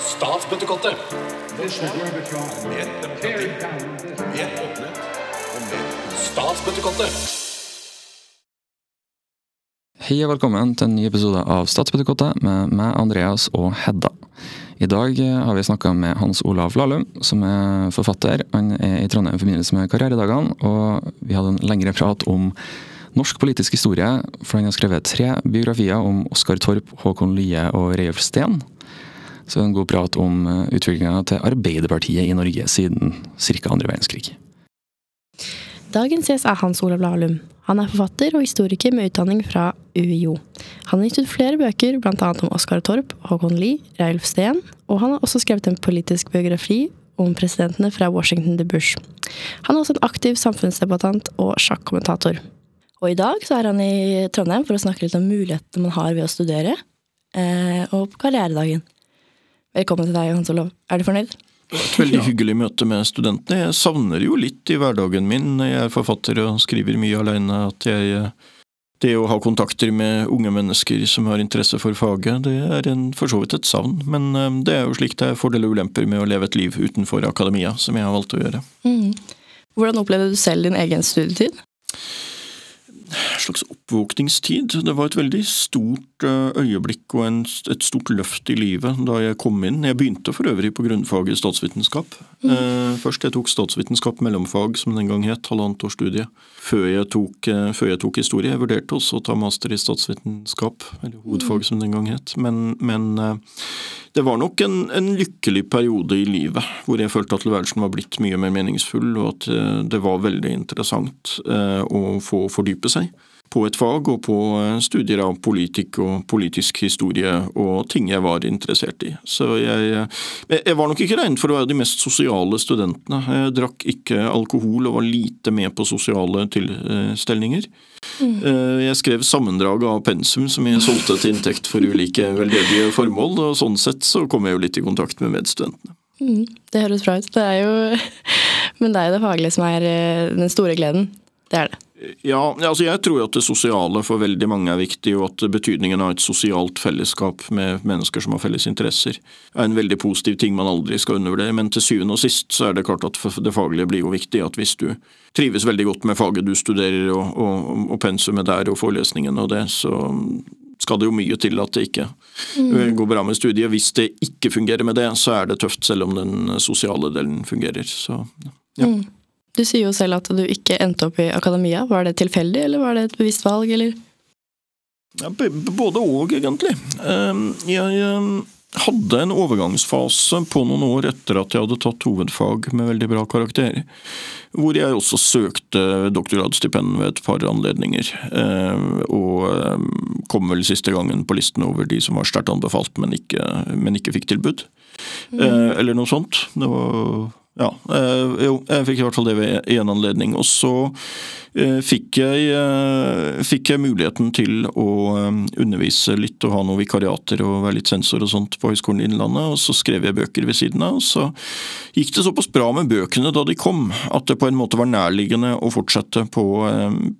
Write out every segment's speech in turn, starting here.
Statsbøttekottet. Mer demokrati, mer åpenhet og mer Statsbøttekottet. Hei og velkommen til en ny episode av Statsbøttekottet med meg, Andreas og Hedda. I dag eh, har vi snakka med Hans Olav Lahlum, som er forfatter. Han er i Trondheim i forbindelse med karrieredagene, og vi hadde en lengre prat om norsk politisk historie, for han har skrevet tre biografier om Oskar Torp, Håkon Lie og Reiulf Steen. Så en god prat om utviklinga til Arbeiderpartiet i Norge siden ca. andre verdenskrig. Dagens gjest er Hans Olav Lahlum. Han er forfatter og historiker med utdanning fra UiO. Han har gitt ut flere bøker, bl.a. om Oskar Torp, Håkon Lie, Reiulf Steen, og han har også skrevet en politisk biografi om presidentene fra Washington de Bush. Han er også en aktiv samfunnsdebattant og sjakkommentator. Og i dag så er han i Trondheim for å snakke litt om mulighetene man har ved å studere, eh, og på karrieredagen. Velkommen til deg, Hans Olav. Er du fornøyd? Et veldig hyggelig møte med studentene. Jeg savner jo litt i hverdagen min jeg er forfatter og skriver mye alene, at jeg det å ha kontakter med unge mennesker som har interesse for faget, det er en, for så vidt et savn. Men eh, det er jo slik det er fordeler og ulemper med å leve et liv utenfor akademia, som jeg har valgt å gjøre. Mm. Hvordan opplevde du selv din egen studietid? Slags oppvåkningstid. Det var et veldig stort eh, øyeblikk og en, et stort løft i livet da jeg kom inn. Jeg begynte for øvrig på grunnfaget statsvitenskap. Mm. Først jeg tok statsvitenskap mellomfag, som den gang het, halvannet års studie. Før jeg, tok, eh, før jeg tok historie. Jeg vurderte også å ta master i statsvitenskap, eller hovedfag som den gang het. Men, men det var nok en, en, lykkelig periode i livet hvor jeg følte at tilværelsen var blitt mye mer meningsfull, og at det var veldig interessant å få fordype seg på et fag og på studier av politikk og politisk historie og ting jeg var interessert i. Så jeg, jeg var nok ikke regnet for å være de mest sosiale studentene. Jeg drakk ikke alkohol og var lite med på sosiale tilstelninger. Mm. Jeg skrev sammendrag av pensum som jeg solgte til inntekt for ulike veldedige formål, og sånn sett så kom jeg jo litt i kontakt med medstudentene. Mm, det høres bra ut. Det er jo, men det er jo det faglige som er den store gleden. Det er det. Ja, altså jeg tror at det sosiale for veldig mange er viktig, og at betydningen av et sosialt fellesskap med mennesker som har felles interesser, er en veldig positiv ting man aldri skal undervurdere. Men til syvende og sist så er det klart at det faglige blir jo viktig. At hvis du trives veldig godt med faget du studerer, og, og, og pensumet der og forelesningen og det, så skal det jo mye til at det ikke mm. går bra med studiet. Hvis det ikke fungerer med det, så er det tøft, selv om den sosiale delen fungerer. Så ja. Mm. Du sier jo selv at du ikke endte opp i akademia. Var det tilfeldig, eller var det et bevisst valg, eller? Ja, både og, egentlig. Jeg hadde en overgangsfase på noen år etter at jeg hadde tatt hovedfag med veldig bra karakter, hvor jeg også søkte doktorgradsstipend ved et par anledninger. Og kom vel siste gangen på listen over de som var sterkt anbefalt, men ikke, men ikke fikk tilbud. Mm. Eller noe sånt. Det var ja, øh, jo, jeg fikk i hvert fall det ved én anledning. Og så øh, fikk, jeg, øh, fikk, jeg, muligheten til å undervise litt og ha noen vikariater og være litt sensor og sånt på Høgskolen Innlandet, og så skrev jeg bøker ved siden av. Og så gikk det såpass bra med bøkene da de kom, at det på en måte var nærliggende å fortsette på,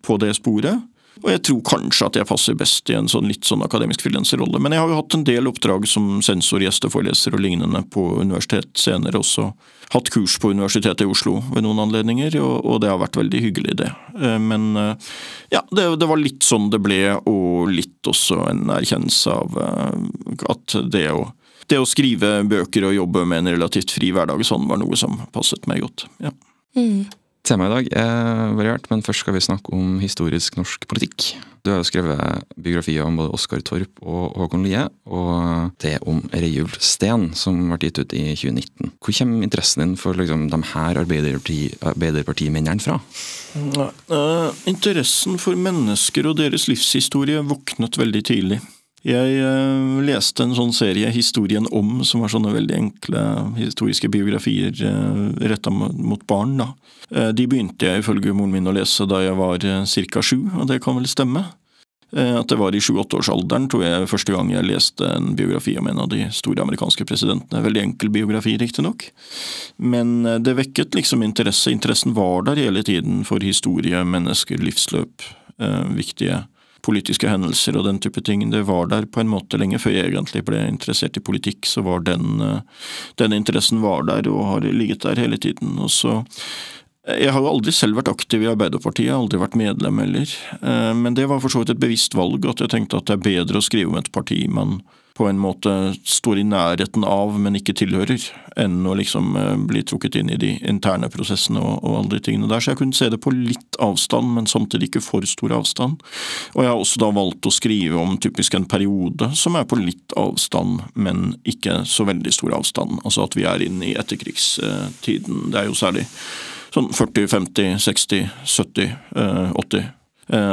på det sporet. Og jeg tror kanskje at jeg passer best i en sånn litt sånn akademisk frilanserrolle. Men jeg har jo hatt en del oppdrag som sensor, gjesteforeleser og lignende på universitet senere. Også hatt kurs på Universitetet i Oslo ved noen anledninger, og, og det har vært veldig hyggelig, det. Eh, men eh, ja, det, det, var litt sånn det ble, og litt også en erkjennelse av eh, at det å det å skrive bøker og jobbe med en relativt fri hverdag sånn var noe som passet meg godt. ja. Mm. Temaet i dag er variert, men først skal vi snakke om historisk norsk politikk. Du har jo skrevet biografier om både Oskar Torp og Håkon Lie, og det om Reiulf Steen, som ble gitt ut i 2019. Hvor kommer interessen din for liksom, de her arbeiderparti, arbeiderpartimennene fra? Ja, uh, interessen for mennesker og deres livshistorie våknet veldig tidlig. Jeg uh, leste en sånn serie, Historien om, som var sånne veldig enkle historiske biografier uh, retta mot barn. da. Uh, de begynte jeg ifølge moren min å lese da jeg var ca. sju, og det kan vel stemme. At det var i sju-åtteårsalderen, tror jeg, første gang jeg leste en biografi om en av de store amerikanske presidentene. Veldig enkel biografi, riktignok. Men det vekket liksom interesse. Interessen var der hele tiden for historie, mennesker, livsløp. Viktige politiske hendelser og den type ting. Det var der på en måte lenge før jeg egentlig ble interessert i politikk, så var den, den interessen var der og har ligget der hele tiden. Og så jeg har jo aldri selv vært aktiv i Arbeiderpartiet, aldri vært medlem heller. Men det var for så vidt et bevisst valg, at jeg tenkte at det er bedre å skrive om et parti man på en måte står i nærheten av, men ikke tilhører, enn å liksom bli trukket inn i de interne prosessene og, og alle de tingene der. Så jeg kunne se det på litt avstand, men samtidig ikke for stor avstand. Og jeg har også da valgt å skrive om typisk en periode som er på litt avstand, men ikke så veldig stor avstand. Altså at vi er inne i etterkrigstiden. Det er jo særlig sånn 40, 50, 60, 70, 80.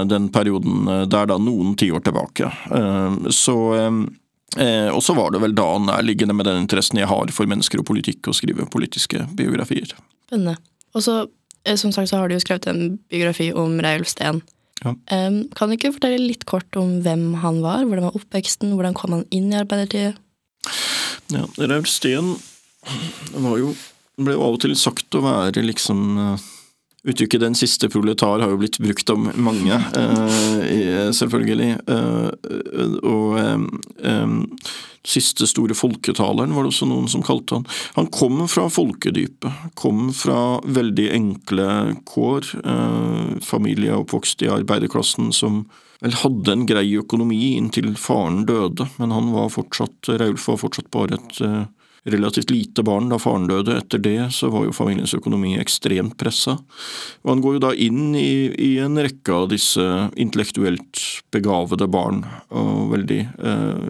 Den perioden der da noen tiår tilbake. Så og så var det vel da nærliggende med den interessen jeg har for mennesker og politikk, å skrive politiske biografier. Spennende. Og så, som sagt, så har du jo skrevet en biografi om Reiulf Steen. Ja. Kan du ikke fortelle litt kort om hvem han var? Hvordan var oppveksten? Hvordan kom han inn i Arbeiderpartiet? Ja, Reiulf Steen var jo ble jo av og til sagt å være liksom Uttrykket 'den siste proletar' har jo blitt brukt om mange, selvfølgelig. Og siste store folketaleren var det også noen som kalte han. Han kom fra folkedypet, kom fra veldig enkle kår. Familie oppvokst i arbeiderklassen som vel hadde en grei økonomi inntil faren døde, men han var fortsatt, Raulf var fortsatt bare et relativt lite barn da faren døde. Etter det så var jo familiens økonomi ekstremt pressa. Og han går jo da inn i, i en rekke av disse intellektuelt begavede barn, og veldig, eh,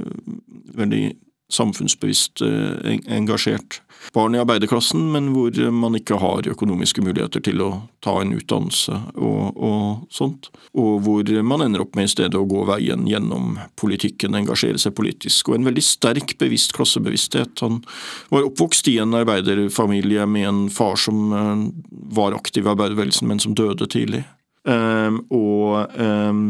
veldig samfunnsbevisst eh, engasjert barn i arbeiderklassen, men hvor man ikke har økonomiske muligheter til å ta en utdannelse og, og, sånt. Og hvor man ender opp med i stedet å gå veien gjennom politikken, engasjere seg politisk. Og en veldig sterk bevisst klassebevissthet. Han var oppvokst i en arbeiderfamilie med en far som eh, var aktiv i arbeiderbevegelsen, men som døde tidlig. Um, og um,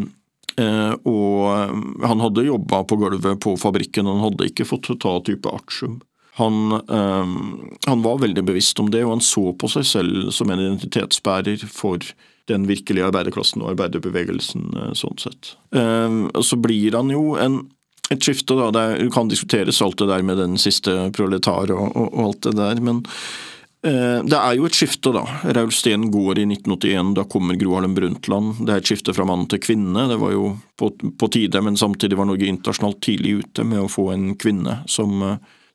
Uh, og han hadde jobba på gulvet på fabrikken, han hadde ikke fått ta type artium. Han, øh, han, var veldig bevisst om det, og han så på seg selv som en identitetsbærer for den virkelige arbeiderklassen og arbeiderbevegelsen, øh, sånn sett. Uh, og så blir han jo en, et skifte, da. Det kan diskuteres alt det der med den siste proletar og, og, og alt det der, men uh, det er jo et skifte, da. Raul Steen går i 1981, da kommer Gro Harlem Brundtland. Det er et skifte fra mann til kvinne. Det var jo på, på tide, men samtidig var Norge internasjonalt tidlig ute med å få en kvinne som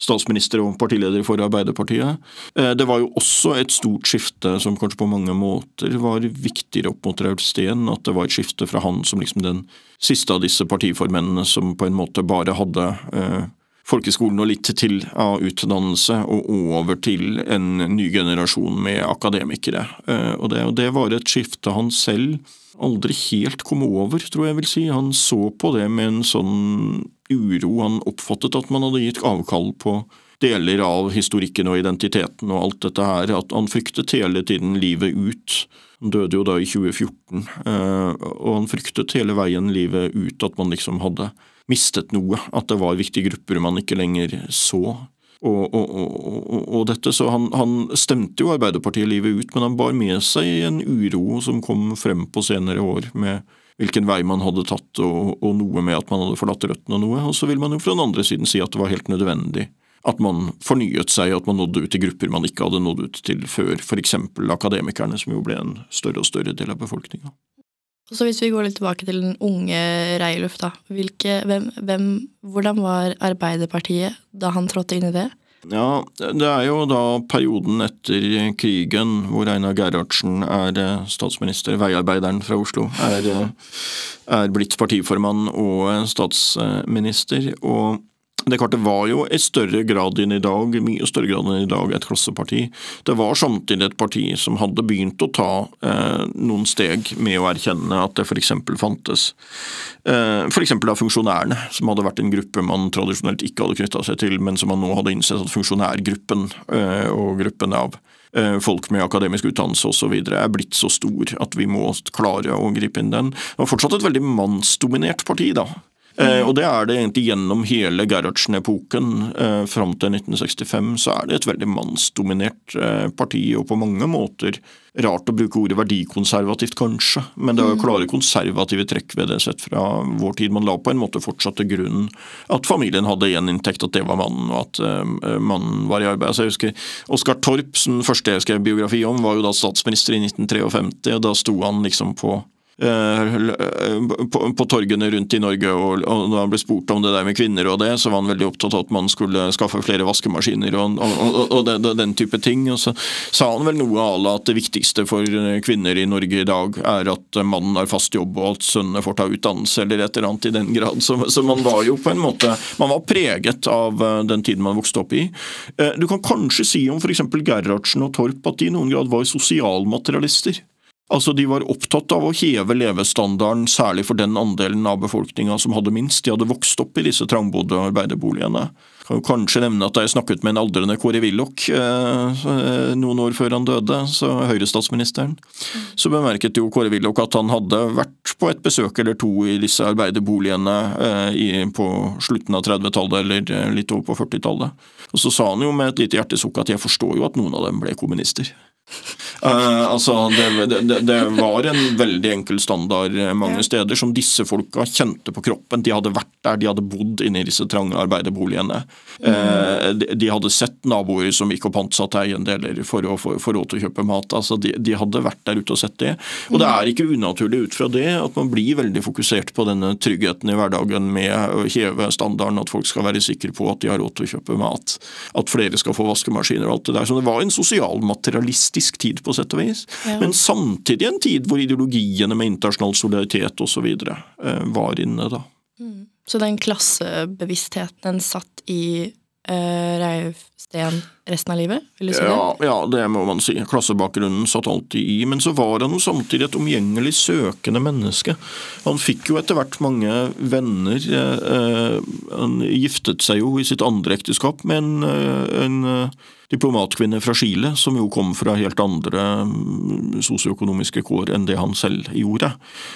statsminister og partileder for Arbeiderpartiet. Eh, det var jo også et stort skifte som kanskje på mange måter var viktigere opp mot Raul Steen. At det var et skifte fra han som liksom den siste av disse partiformennene som på en måte bare hadde eh, folkeskolen og litt til av utdannelse, og over til en ny generasjon med akademikere. Eh, og det, og det var et skifte han selv aldri helt kom over, tror jeg vil si. Han så på det med en sånn uro. Han oppfattet at man hadde gitt avkall på deler av historikken og identiteten og alt dette her. At han fryktet hele tiden livet ut. Han døde jo da i 2014, eh, og han fryktet hele veien livet ut at man liksom hadde mistet noe. At det var viktige grupper man ikke lenger så. Og, og, og, og, dette, så han, han, stemte jo Arbeiderpartiet livet ut, men han bar med seg en uro som kom frem på senere år, med hvilken vei man hadde tatt, og, noe med at man hadde forlatt røttene og noe. Og så vil man jo fra den andre siden si at det var helt nødvendig at man fornyet seg, at man nådde ut til grupper man ikke hadde nådd ut til før, f.eks. akademikerne, som jo ble en større og større del av befolkninga. Så Hvis vi går litt tilbake til den unge Reiluf, da. Hvilke, hvem, hvem, hvordan var Arbeiderpartiet da han trådte inn i det? Ja, Det er jo da perioden etter krigen hvor Einar Gerhardsen er eh, statsminister, veiarbeideren fra Oslo, er, eh, er blitt partiformann og statsminister. og det kartet var jo i større grad enn i dag, mye større grad enn i dag et klasseparti. Det var samtidig et parti som hadde begynt å ta eh, noen steg med å erkjenne at det f.eks. fantes eh, f.eks. av funksjonærene, som hadde vært en gruppe man tradisjonelt ikke hadde knytta seg til, men som man nå hadde innsett at funksjonærgruppen eh, og gruppen av eh, folk med akademisk utdannelse osv. er blitt så stor at vi må klare å gripe inn den. Det var fortsatt et veldig mannsdominert parti, da. Eh, og det er det egentlig gjennom hele Gerhardsen-epoken eh, fram til 1965. Så er det et veldig mannsdominert eh, parti, og på mange måter rart å bruke ordet verdikonservativt, kanskje. Men det er jo klare konservative trekk ved det sett fra vår tid. Man la på en måte fortsatt til grunn at familien hadde én inntekt, at det var mannen, og at uh, mannen var i arbeid. Altså, jeg husker Oskar Torp, som første jeg skrev biografi om, var jo da statsminister i 1953, og da sto han liksom på på, på, torgene rundt i Norge, og, og da han ble spurt om det der med kvinner og det, så var han veldig opptatt av at man skulle skaffe flere vaskemaskiner og, og, og det, den type ting. Og så sa han vel noe à la at det viktigste for kvinner i Norge i dag er at mannen har fast jobb og at sønnene får ta utdannelse, eller et eller annet i den grad. Så, så man var jo på en måte Man var preget av eh, den tiden man vokste opp i. Eh, du kan kanskje si om f.eks. Gerhardsen og Torp at de i noen grad var sosialmaterialister. Altså, De var opptatt av å heve levestandarden, særlig for den andelen av befolkninga som hadde minst. De hadde vokst opp i disse trangbodde arbeiderboligene. Kan jo kanskje nevne at jeg snakket med en aldrende Kåre Willoch eh, noen år før han døde, så Høyre-statsministeren, så bemerket jo Kåre Willoch at han hadde vært på et besøk eller to i disse arbeiderboligene eh, i, på slutten av 30-tallet eller eh, litt over på 40-tallet. Og så sa han jo med et lite hjertesukk at jeg forstår jo at noen av dem ble kommunister. Uh, altså, det, det, det, var en veldig enkel standard mange steder, som disse folka kjente på kroppen. De hadde vært der, de hadde bodd inne i disse trange arbeiderboligene. Uh, de, de, hadde sett naboer som gikk og pantsatte eiendeler for å få råd til å kjøpe mat. Altså, de, de, hadde vært der ute og sett det. Og det er ikke unaturlig ut fra det at man blir veldig fokusert på denne tryggheten i hverdagen med å heve standarden, at folk skal være sikre på at de har råd til å kjøpe mat, at flere skal få vaskemaskiner og alt det der. Så det var en sosialmaterialistisk tid på sett og vis. Ja. Men samtidig en tid hvor ideologiene med internasjonal solidaritet osv. Eh, var inne. da. Mm. Så den klassebevisstheten den satt i uh, Reivsten resten av livet? vil du si det? Ja, ja, det må man si. Klassebakgrunnen satt alltid i. Men så var han jo samtidig et omgjengelig søkende menneske. Han fikk jo etter hvert mange venner. Eh, han giftet seg jo i sitt andre ekteskap med en, en diplomatkvinne fra Chile, som jo kom fra helt andre mm, sosioøkonomiske kår enn det han selv gjorde.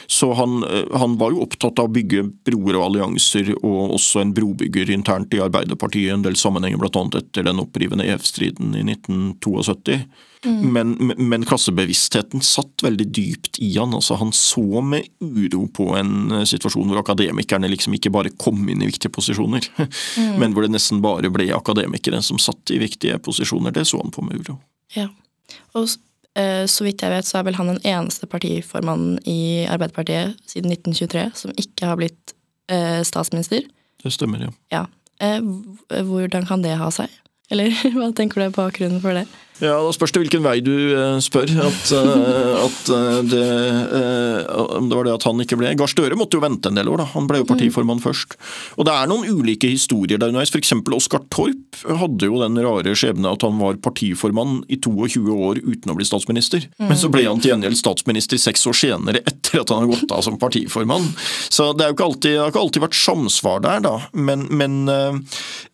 Så han, eh, han, var jo opptatt av å bygge broer og allianser, og også en brobygger internt i Arbeiderpartiet, i en del sammenhenger bl.a. etter den opprivende EF-striden i 1972. Mm. Men, men, klassebevisstheten satt veldig dypt i han. altså Han så med uro på en eh, situasjon hvor akademikerne liksom ikke bare kom inn i viktige posisjoner, mm. men hvor det nesten bare ble akademikere som satt i viktige posisjoner. Det så han på med uro. Ja, og eh, så vidt jeg vet, så er vel han den eneste partiformannen i Arbeiderpartiet siden 1923 som ikke har blitt eh, statsminister. Det stemmer, ja. ja. Hvordan kan det ha seg? Eller hva tenker du er bakgrunnen for det? Ja, Da spørs det hvilken vei du eh, spør. At, eh, at eh, det, om det var det at han ikke ble Gahr Støre måtte jo vente en del år, da. Han ble jo partiformann mm. først. Og det er noen ulike historier der underveis. F.eks. Oskar Torp hadde jo den rare skjebne at han var partiformann i 22 år uten å bli statsminister. Mm. Men så ble han til gjengjeld statsminister seks år senere etter at han hadde gått av som partiformann. Så det, jo ikke alltid, har ikke alltid vært samsvar der, da. Men, men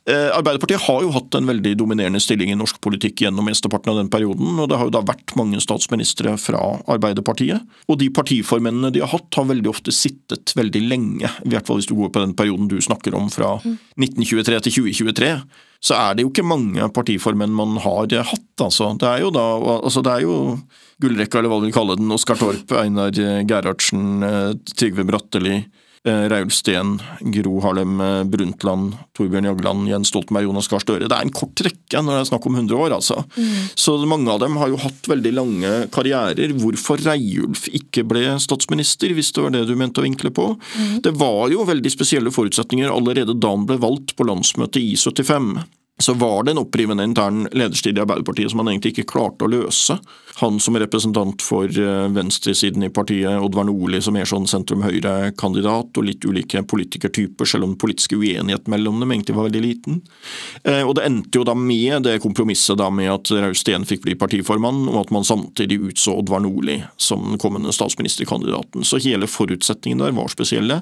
Arbeiderpartiet har jo hatt en veldig dominerende stilling i norsk politikk gjennom mesteparten mesteparten av den perioden. og Det har jo da vært mange statsministre fra Arbeiderpartiet. Og de partiformennene de har hatt, har veldig ofte sittet veldig lenge. I hvert fall hvis du går på den perioden du snakker om, fra 1923 til 2023. Så er det jo ikke mange partiformenn man har hatt, altså. Det er jo da altså det er jo gullrekka, eller hva du vil kalle den. Oskar Torp, Einar Gerhardsen, eh, Trygve Bratteli. Eh, Raul Steen, Gro Harlem eh, Brundtland, Torbjørn Jagland, Jens Stoltenberg, Jonas Gahr Støre. Det er en kort rekke når det er snakk om 100 år, altså. Mm. Så mange av dem har jo hatt veldig lange karrierer. Hvorfor Reiulf ikke ble statsminister, hvis det var det du mente å vinkle på? Mm. Det var jo veldig spesielle forutsetninger allerede da han ble valgt på landsmøtet i 75 så var det en opprivende intern lederstil i Arbeiderpartiet som han egentlig ikke klarte å løse. Han som representant for eh, venstresiden i partiet, Oddvar Nordli som er sånn sentrum-høyre-kandidat, og litt ulike politikertyper, selv om den politiske uenigheten mellom dem egentlig var veldig liten. Eh, og Det endte jo da med det kompromisset da med at Raus Steen fikk bli partiformann, og at man samtidig utså Oddvar Nordli som den kommende statsministerkandidaten. Så hele forutsetningen der var spesielle.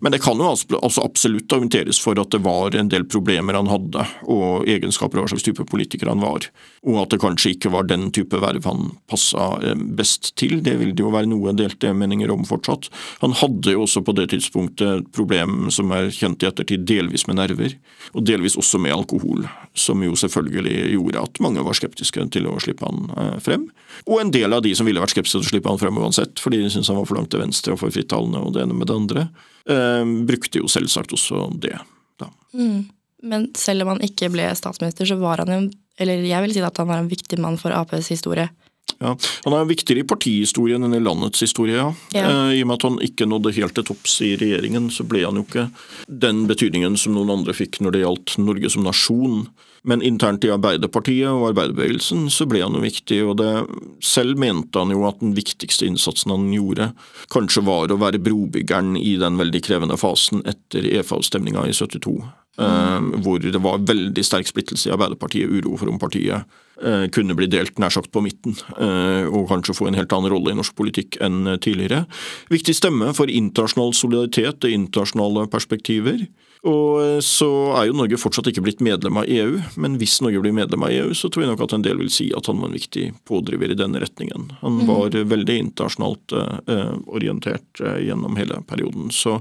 Men det kan jo altså absolutt argumenteres for at det var en del problemer han hadde. og egenskaper og hva slags type politiker han var. Og at det kanskje ikke var den type verv han passa eh, best til. Det vil det jo være noe delte meninger om fortsatt. Han hadde jo også på det tidspunktet et problem som er kjent i ettertid, delvis med nerver, og delvis også med alkohol. Som jo selvfølgelig gjorde at mange var skeptiske til å slippe han eh, frem. Og en del av de som ville vært skeptiske til å slippe han frem uansett, fordi de syntes han var for langt til venstre og for frittalende og det ene med det andre, eh, brukte jo selvsagt også det. da. Mm. Men selv om han ikke ble statsminister, så var han jo Eller jeg vil si at han var en viktig mann for Aps historie. Ja, Han er viktigere i partihistorien enn i landets historie. ja. Ja. Eh, I og med at han ikke nådde helt til topps i regjeringen, så ble han jo ikke den betydningen som noen andre fikk når det gjaldt Norge som nasjon. Men internt i Arbeiderpartiet og arbeiderbevegelsen så ble han jo viktig. og det, Selv mente han jo at den viktigste innsatsen han gjorde, kanskje var å være brobyggeren i den veldig krevende fasen etter EFA-avstemninga i 72. eh, hvor det var veldig sterk splittelse i Arbeiderpartiet, uro for om partiet kunne bli delt nær sagt på midten, eh, og kanskje få en helt annen rolle i norsk politikk enn eh, tidligere. Viktig stemme for internasjonal solidaritet og internasjonale perspektiver. Og eh, så er jo Norge fortsatt ikke blitt medlem av EU, men hvis Norge blir medlem av EU, så tror jeg nok at en del vil si at han var en viktig pådriver i denne retningen. Han var mm. veldig internasjonalt eh, orientert eh, gjennom hele perioden. Så,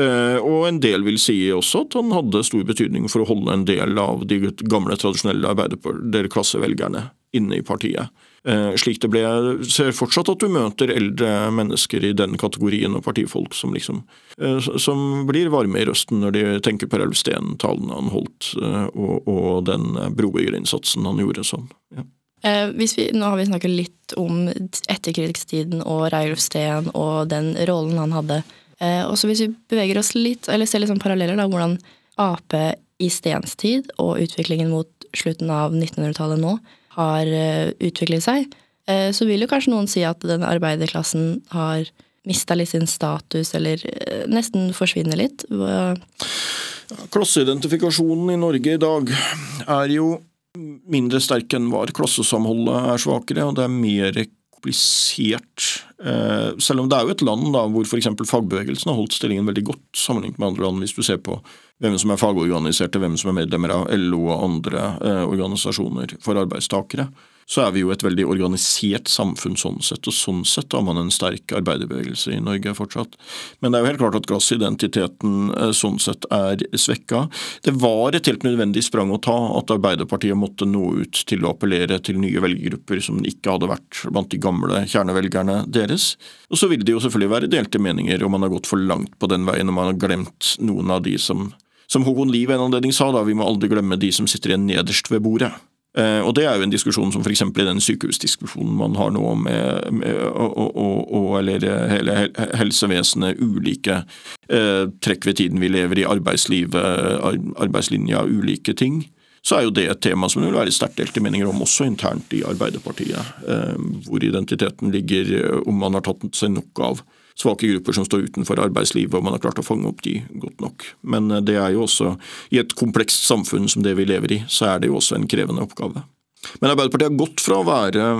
eh, og en del vil si også at han hadde stor betydning for å holde en del av de gamle, tradisjonelle arbeiderklassevelgerne inne i partiet. Eh, slik det ble, jeg ser fortsatt at du møter eldre mennesker i den kategorien og partifolk som liksom eh, som blir varme i røsten når de tenker på Ralf Steen, talene han holdt, eh, og, og den brobyggerinnsatsen han gjorde sånn. Ja. Vi, nå har vi snakket litt om etterkrigstiden og Reiulf Steen og den rollen han hadde. Og så hvis vi beveger oss litt, eller ser litt sånn paralleller, da, hvordan Ap i Stens tid og utviklingen mot slutten av 1900-tallet nå har eh, utviklet seg, eh, så vil jo kanskje noen si at den arbeiderklassen har mista litt sin status, eller eh, nesten forsvinner litt. Klosseidentifikasjonen i Norge i dag er jo mindre sterk enn var. Klassesamholdet er svakere, og det er mer komplisert. Eh, selv om det er jo et land da, hvor f.eks. fagbevegelsen har holdt stillingen veldig godt sammenlignet med andre land, hvis du ser på hvem som er fagorganiserte, hvem som er medlemmer av LO og andre eh, organisasjoner for arbeidstakere, så er vi jo et veldig organisert samfunn sånn sett, og sånn sett har man en sterk arbeiderbevegelse i Norge fortsatt. Men det er jo helt klart at gassidentiteten eh, sånn sett er svekka. Det var et helt nødvendig sprang å ta at Arbeiderpartiet måtte nå ut til å appellere til nye velgergrupper som ikke hadde vært blant de gamle kjernevelgerne deres. Og så vil det jo selvfølgelig være delte meninger om man har gått for langt på den veien, og man har glemt noen av de som som Håkon Liv en anledning sa, da, vi må aldri glemme de som sitter igjen nederst ved bordet. Eh, og Det er jo en diskusjon som f.eks. i den sykehusdiskusjonen man har nå med, med og, og, og, eller hele helsevesenet, ulike eh, trekk ved tiden vi lever i, arbeidslivet, ar- arbeidslinja, ulike ting. Så er jo det et tema som det vil være sterkt delte meninger om, også internt i Arbeiderpartiet. Eh, hvor identiteten ligger, eh, om man har tatt seg nok av svake grupper som står utenfor arbeidslivet, og man har klart å fange opp de godt nok. Men eh, det er jo også, i et komplekst samfunn som det vi lever i, så er det jo også en krevende oppgave. Men Arbeiderpartiet har gått fra å være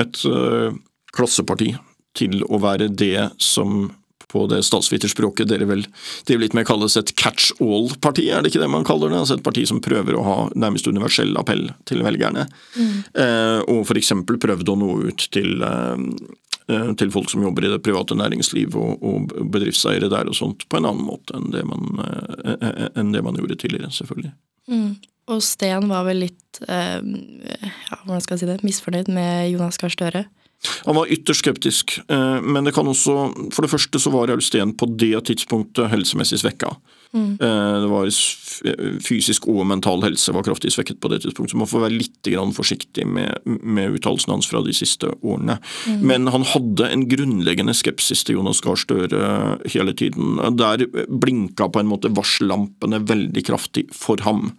et øh, klasseparti til å være det som på det statsviterspråket dere vel det litt mer kalles et catch all-parti, er det ikke det man kaller det? Altså et parti som prøver å ha nærmest universell appell til velgerne. Eh, og f.eks. prøvde å nå ut til eh, eh, til folk som jobber i det private næringsliv og, og bedriftseiere der og sånt, på en annen måte enn det man, eh, eh, enn det man gjorde tidligere, selvfølgelig. Mm. Og Sten var vel litt eh, ja, hvordan skal jeg si det, misfornøyd med Jonas Gahr Støre. Han var ytterst skeptisk, eh, men det kan også For det første så var Steen på det tidspunktet helsemessig svekka. Eh, Det var Fysisk og mental helse var kraftig svekket på det tidspunktet, så man får være litt grann forsiktig med, med uttalelsene hans fra de siste årene. Men han hadde en grunnleggende skepsis til Jonas Gahr Støre hele tiden. Der blinka på en måte varsellampene veldig kraftig for ham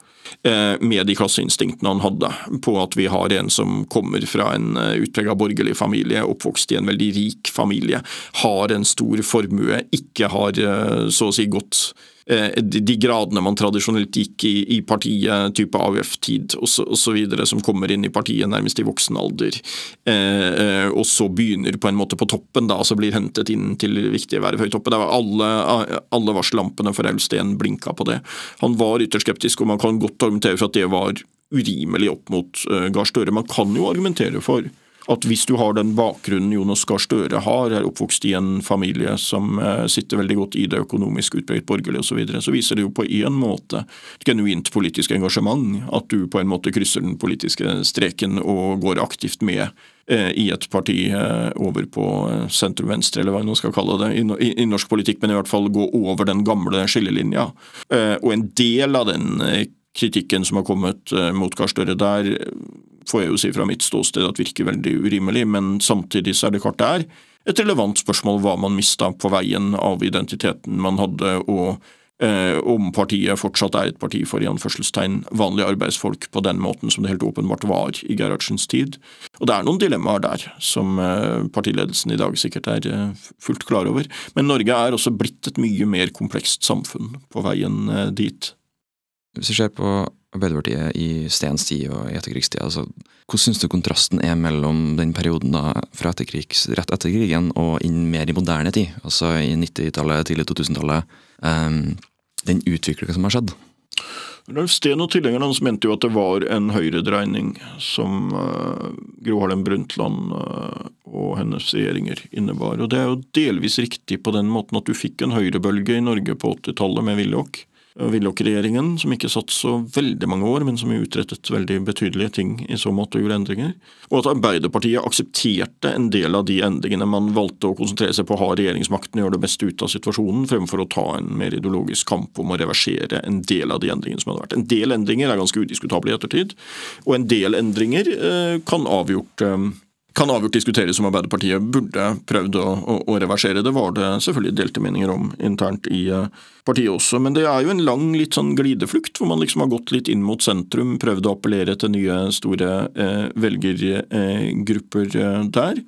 eh, med de klasseinstinktene han hadde, på at vi har en som kommer fra en utprega borgerlig familie, oppvokst i en veldig rik familie, har en stor formue, ikke har eh, så å si eh, de de gradene man tradisjonelt gikk i, i partiet, type AUF-tid osv., som kommer inn i partiet nærmest i voksen alder, eh, eh, og så begynner på en måte på toppen, da, altså blir hentet inn til viktige verv høyt oppe. Alle, alle varsellampene for Aulsten blinka på det. Han var ytterst skeptisk, og man kan godt argumentere for at det var urimelig opp mot uh, Gahr Støre. Man kan jo argumentere for at hvis du har den bakgrunnen Jonas Gahr Støre har, er oppvokst i en familie som uh, sitter veldig godt i det økonomisk utpreget borgerlige osv., så, videre, så viser det jo på en måte et genuint politisk engasjement. At du på en måte krysser den politiske streken og går aktivt med uh, i et parti over på sentrum-venstre, eller hva man skal kalle det, i, norsk politikk, men i hvert fall gå over den gamle skillelinja. Og en del av den kritikken som har kommet eh, mot Gahr Støre der, får jeg jo si fra mitt ståsted at virker veldig urimelig, men samtidig så er det klart det er et relevant spørsmål hva man mista på veien av identiteten man hadde, og eh, om partiet fortsatt er et parti for i anførselstegn vanlige arbeidsfolk på den måten som det helt åpenbart var i Gerhardsens tid. Og det er noen dilemmaer der som eh, partiledelsen i dag sikkert er eh, fullt klar over. Men Norge er også blitt et mye mer komplekst samfunn på veien dit. Hvis vi ser på Arbeiderpartiet i Stens tid og i etterkrigstida, altså, hvordan syns du kontrasten er mellom den perioden da fra etterkrigs, rett etter krigen og inn mer i moderne tid, altså i 90-tallet, tidlig 2000-tallet, um, den utviklinga som har skjedd? Steen og tilhengerne hans mente jo at det var en høyredreining som uh, Gro Harlem Brundtland uh, og hennes regjeringer innebar. Og Det er jo delvis riktig på den måten at du fikk en høyrebølge i Norge på 80-tallet med Willoch. Willoch-regjeringen, som ikke satt så veldig mange år, men som utrettet veldig betydelige ting i så måte og gjorde endringer. Og at Arbeiderpartiet aksepterte en del av de endringene. Man valgte å konsentrere seg på å ha regjeringsmakten og gjøre det beste ut av situasjonen, fremfor å ta en mer ideologisk kamp om å reversere en del av de endringene som hadde vært. En del endringer er ganske udiskutable i ettertid, og en del endringer eh, kan avgjort eh, kan avgjort diskuteres om Arbeiderpartiet burde prøvd å, å, å, reversere. Det var det selvfølgelig delte meninger om internt i uh, partiet også. Men det er jo en lang litt sånn glideflukt, hvor man liksom har gått litt inn mot sentrum, prøvd å appellere til nye store eh, velgergrupper eh, der.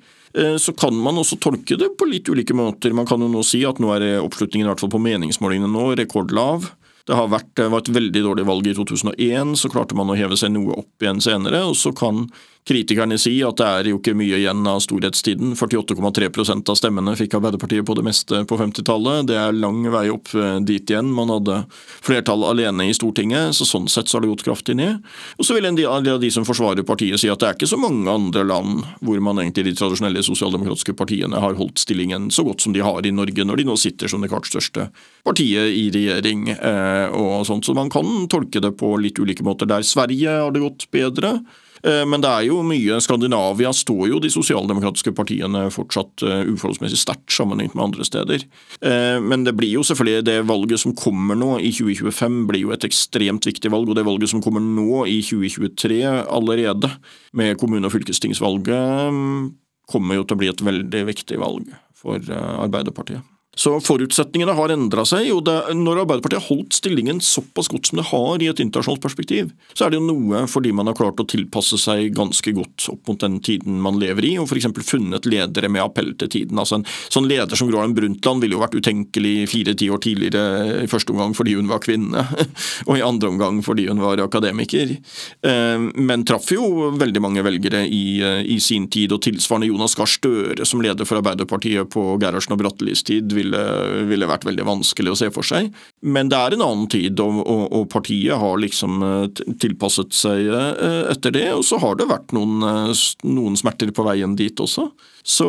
Så kan man også tolke det på litt ulike måter. Man kan jo nå si at nå er oppslutningen i hvert fall på meningsmålingene nå rekordlav. Det har vært, det var et veldig dårlig valg i 2001, så klarte man å heve seg noe opp igjen senere. og Så kan kritikerne sier at det er jo ikke mye igjen av storhetstiden. 48,3% av stemmene fikk Arbeiderpartiet på det meste på 50-tallet. Det er lang vei opp eh, dit igjen. Man hadde flertall alene i Stortinget, så sånn sett så har det gått kraftig ned. Og så vil en del av de som forsvarer partiet si at det er ikke så mange andre land hvor man egentlig de tradisjonelle sosialdemokratiske partiene har holdt stillingen så godt som de har i Norge, når de nå sitter som det klart største partiet i regjering eh, og sånt. Så man kan tolke det på litt ulike måter. Der Sverige har det gått bedre. Eh, men det er jo mye Skandinavia står jo de sosialdemokratiske partiene fortsatt eh, uforholdsmessig sterkt sammenlignet med andre steder. Eh, men det blir jo selvfølgelig det valget som kommer nå i 2025 blir jo et ekstremt viktig valg. Og det valget som kommer nå i 2023 allerede, med kommune- og fylkestingsvalget, mm, kommer jo til å bli et veldig viktig valg for Arbeiderpartiet. Så forutsetningene har endra seg. og det, Når Arbeiderpartiet har holdt stillingen såpass godt som det har i et internasjonalt perspektiv, så er det jo noe fordi man har klart å tilpasse seg ganske godt opp mot den tiden man lever i, og f.eks. funnet ledere med appell til tiden. Altså En sånn leder som Gro Harlem Brundtland ville jo vært utenkelig fire-ti år tidligere, i første omgang fordi hun var kvinne, og i andre omgang fordi hun var akademiker. Eh, men traff jo veldig mange velgere i, eh, i sin tid, og tilsvarende Jonas Gahr Støre som leder for Arbeiderpartiet på Gerhardsen og Brattelis tid. ville ville, ville, vært veldig vanskelig å se for seg. Men det er en annen tid, og, og, og partiet har liksom eh, tilpasset seg eh, etter det. Og så har det vært noen, eh, noen smerter på veien dit også. Så,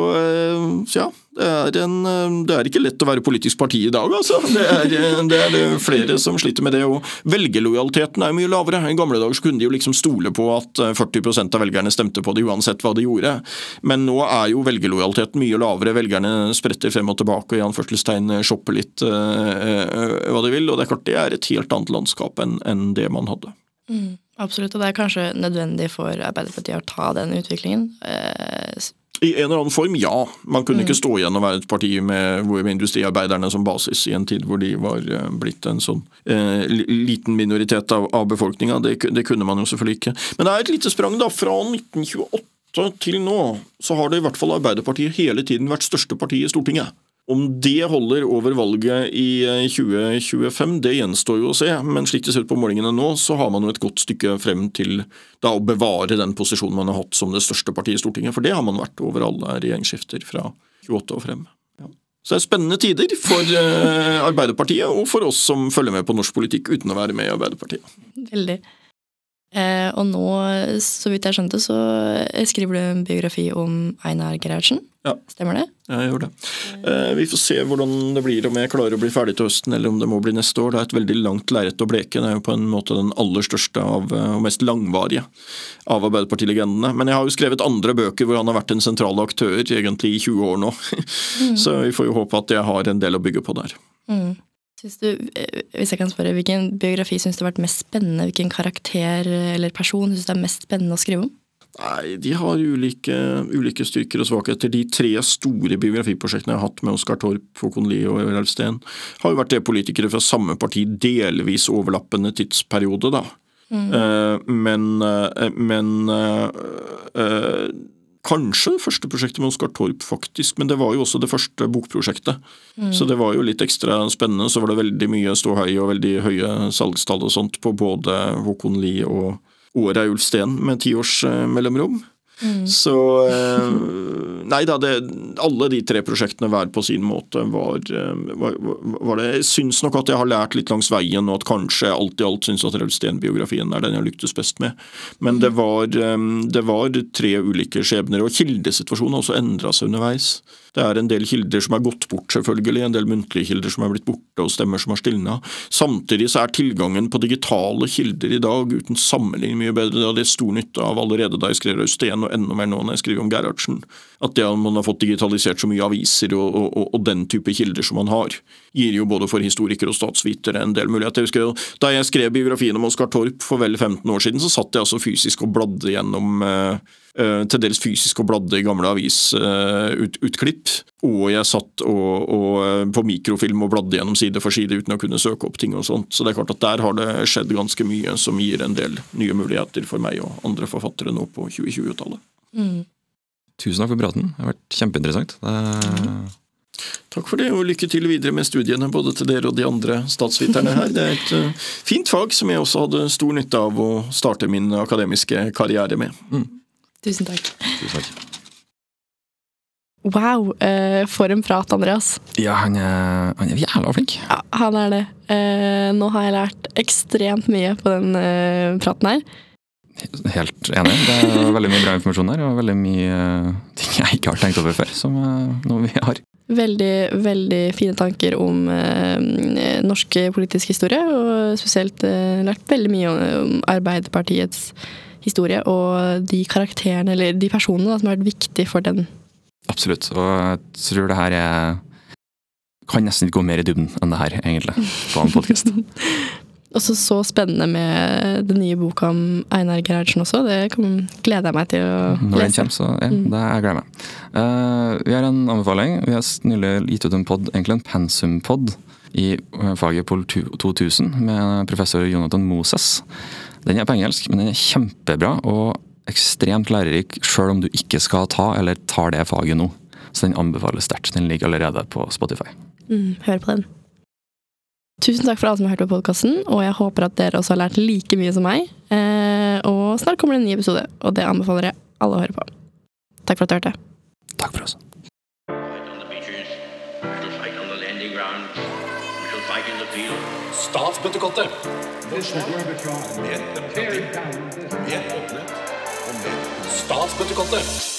så ja, det er, en, det er, ikke lett å være politisk parti i dag, altså. Det er, det er flere som sliter med det. og Velgerlojaliteten er mye lavere. I gamle dager kunne de jo liksom stole på at 40% av velgerne stemte på det uansett hva de gjorde. Men nå er jo velgerlojaliteten mye lavere. Velgerne spretter frem og tilbake og i anførselstegn shopper litt øh, hva de vil. Og det er klart det er et helt annet landskap enn, enn det man hadde. Mm, absolutt, og det er kanskje nødvendig for Arbeiderpartiet å ta den utviklingen. Uh, i en eller annen form, ja. Man kunne mm. ikke stå igjen og være et parti med, med, industriarbeiderne som basis i en tid hvor de var eh, blitt en sånn eh, liten minoritet av, av befolkninga. Det, det, kunne man jo selvfølgelig ikke. Men det er et lite sprang, da. Fra 1928 til nå så har det i hvert fall Arbeiderpartiet hele tiden vært største parti i Stortinget. Om det holder over valget i 2025, eh, det gjenstår jo å se. Men slik det ser ut på målingene nå, så har man jo et godt stykke frem til da, å bevare den posisjonen man har hatt som det største partiet i Stortinget. For det har man vært over alle regjeringsskifter fra 28 og frem. Så det er spennende tider for eh, Arbeiderpartiet, og for oss som følger med på norsk politikk uten å være med i Arbeiderpartiet. Veldig. Eh, og nå, så vidt jeg skjønte, så skriver du en biografi om Einar Gerhardsen. Ja. Stemmer det? Ja, Jeg gjør det. Eh, vi får se hvordan det blir, om jeg klarer å bli ferdig til høsten, eller om det må bli neste år. Det er et veldig langt lerret å bleke. Det er jo på en måte den aller største av, eh, og mest langvarige av Arbeiderpartilegendene. Men jeg har jo skrevet andre bøker hvor han har vært en sentral aktør egentlig i 20 år nå. Så vi får jo håpe at jeg har en del å bygge på der. Mm. Du, eh, hvis jeg kan spørre, Hvilken biografi syns du har vært mest spennende? Hvilken karakter eller person syns du er mest spennende å skrive om? Nei, de har ulike, ulike styrker og svakheter. De tre store biografiprosjektene jeg har hatt med Oskar Torp, Håkon Lie og Ralf Steen, har jo vært det politikere fra samme parti, delvis overlappende tidsperiode, da. Eh, men, uh, men uh, Kanskje det første prosjektet med Oskar Torp, faktisk, men det var jo også det første bokprosjektet. Så det var jo litt ekstra spennende. Så var det veldig mye ståhei og veldig høye salgstall og sånt på både Håkon Lie og, Reiulf Steen med ti års eh, mellomrom. Så eh, Nei da, det, alle de tre prosjektene hver på sin måte var, eh, var, var det Jeg syns nok at jeg har lært litt langs veien, og at kanskje alt i alt syns at Reiulf Steen-biografien er den jeg lyktes best med. Men det var, eh, det var tre ulike skjebner, og kildesituasjonen har også endra seg underveis. Det er en del kilder som er gått bort, selvfølgelig, en del muntlige kilder som er blitt borte, og stemmer som har stilna. Samtidig så er tilgangen på digitale kilder i dag uten sammenligning mye bedre. Det hadde jeg stor nytte av allerede da jeg skrev Rausten, enda mer nå når jeg skriver om Gerhardsen. At det at man har fått digitalisert så mye aviser og, og, og, den type kilder som man har, gir jo både for historikere og statsvitere en del muligheter. Jeg husker Da jeg skrev biografien om Oskar Torp for vel 15 år siden, så satt jeg altså fysisk og bladde gjennom eh, til dels fysisk og bladde i gamle avisutklipp. og jeg satt og, og, eh, på mikrofilm og bladde gjennom side for side uten å kunne søke opp ting og sånt. Så det er klart at der har det skjedd ganske mye som gir en del nye muligheter for meg og andre forfattere nå på 2020-tallet. Tusen takk for praten. Det har vært kjempeinteressant. Det, Takk for det, og lykke til videre med studiene, både til dere og de andre statsviterne her. Det er et eh, fint fag som jeg også hadde stor nytte av å starte min akademiske karriere med. Tusen takk. tusen takk. Wow, eh, for en prat, Andreas. Ja, han er, han er jævla flink. Ja, han er det. Eh, nå har jeg lært ekstremt mye på den eh, praten her. Helt enig. Det er veldig mye bra informasjon her, og veldig mye ting jeg ikke har tenkt over før, som noe vi har. Veldig, veldig fine tanker om norsk politisk historie, og spesielt lært veldig mye om, om Arbeiderpartiets historie og de karakterene, eller de personene da, som har vært viktige for den. Absolutt. Og jeg tror det her er Kan nesten ikke gå mer i dybden enn det her, egentlig, på en podkast. Også så spennende med den nye boka om Einar Gerhardsen også. Det gleder jeg meg til å lese. Når den kommer, så ja, det jeg gleder meg. Eh, vi har en anbefaling. Vi har nylig gitt ut en pod, egentlig en pensumpod, i eh, faget Pol 2000 med professor Jonathan Moses. Den er på engelsk, men den er kjempebra og ekstremt lærerik sjøl om du ikke skal ta eller tar det faget nå. Så den anbefales sterkt. Den ligger allerede på Spotify. Mm, hør på den. Tusen takk for alle som har hørt på podkasten, og jeg håper at dere også har lært like mye som meg. Eh, og snart kommer det en ny episode, og det anbefaler jeg alle å høre på. Takk for at du hørte. Takk for oss. Mer Statsbøttekottet.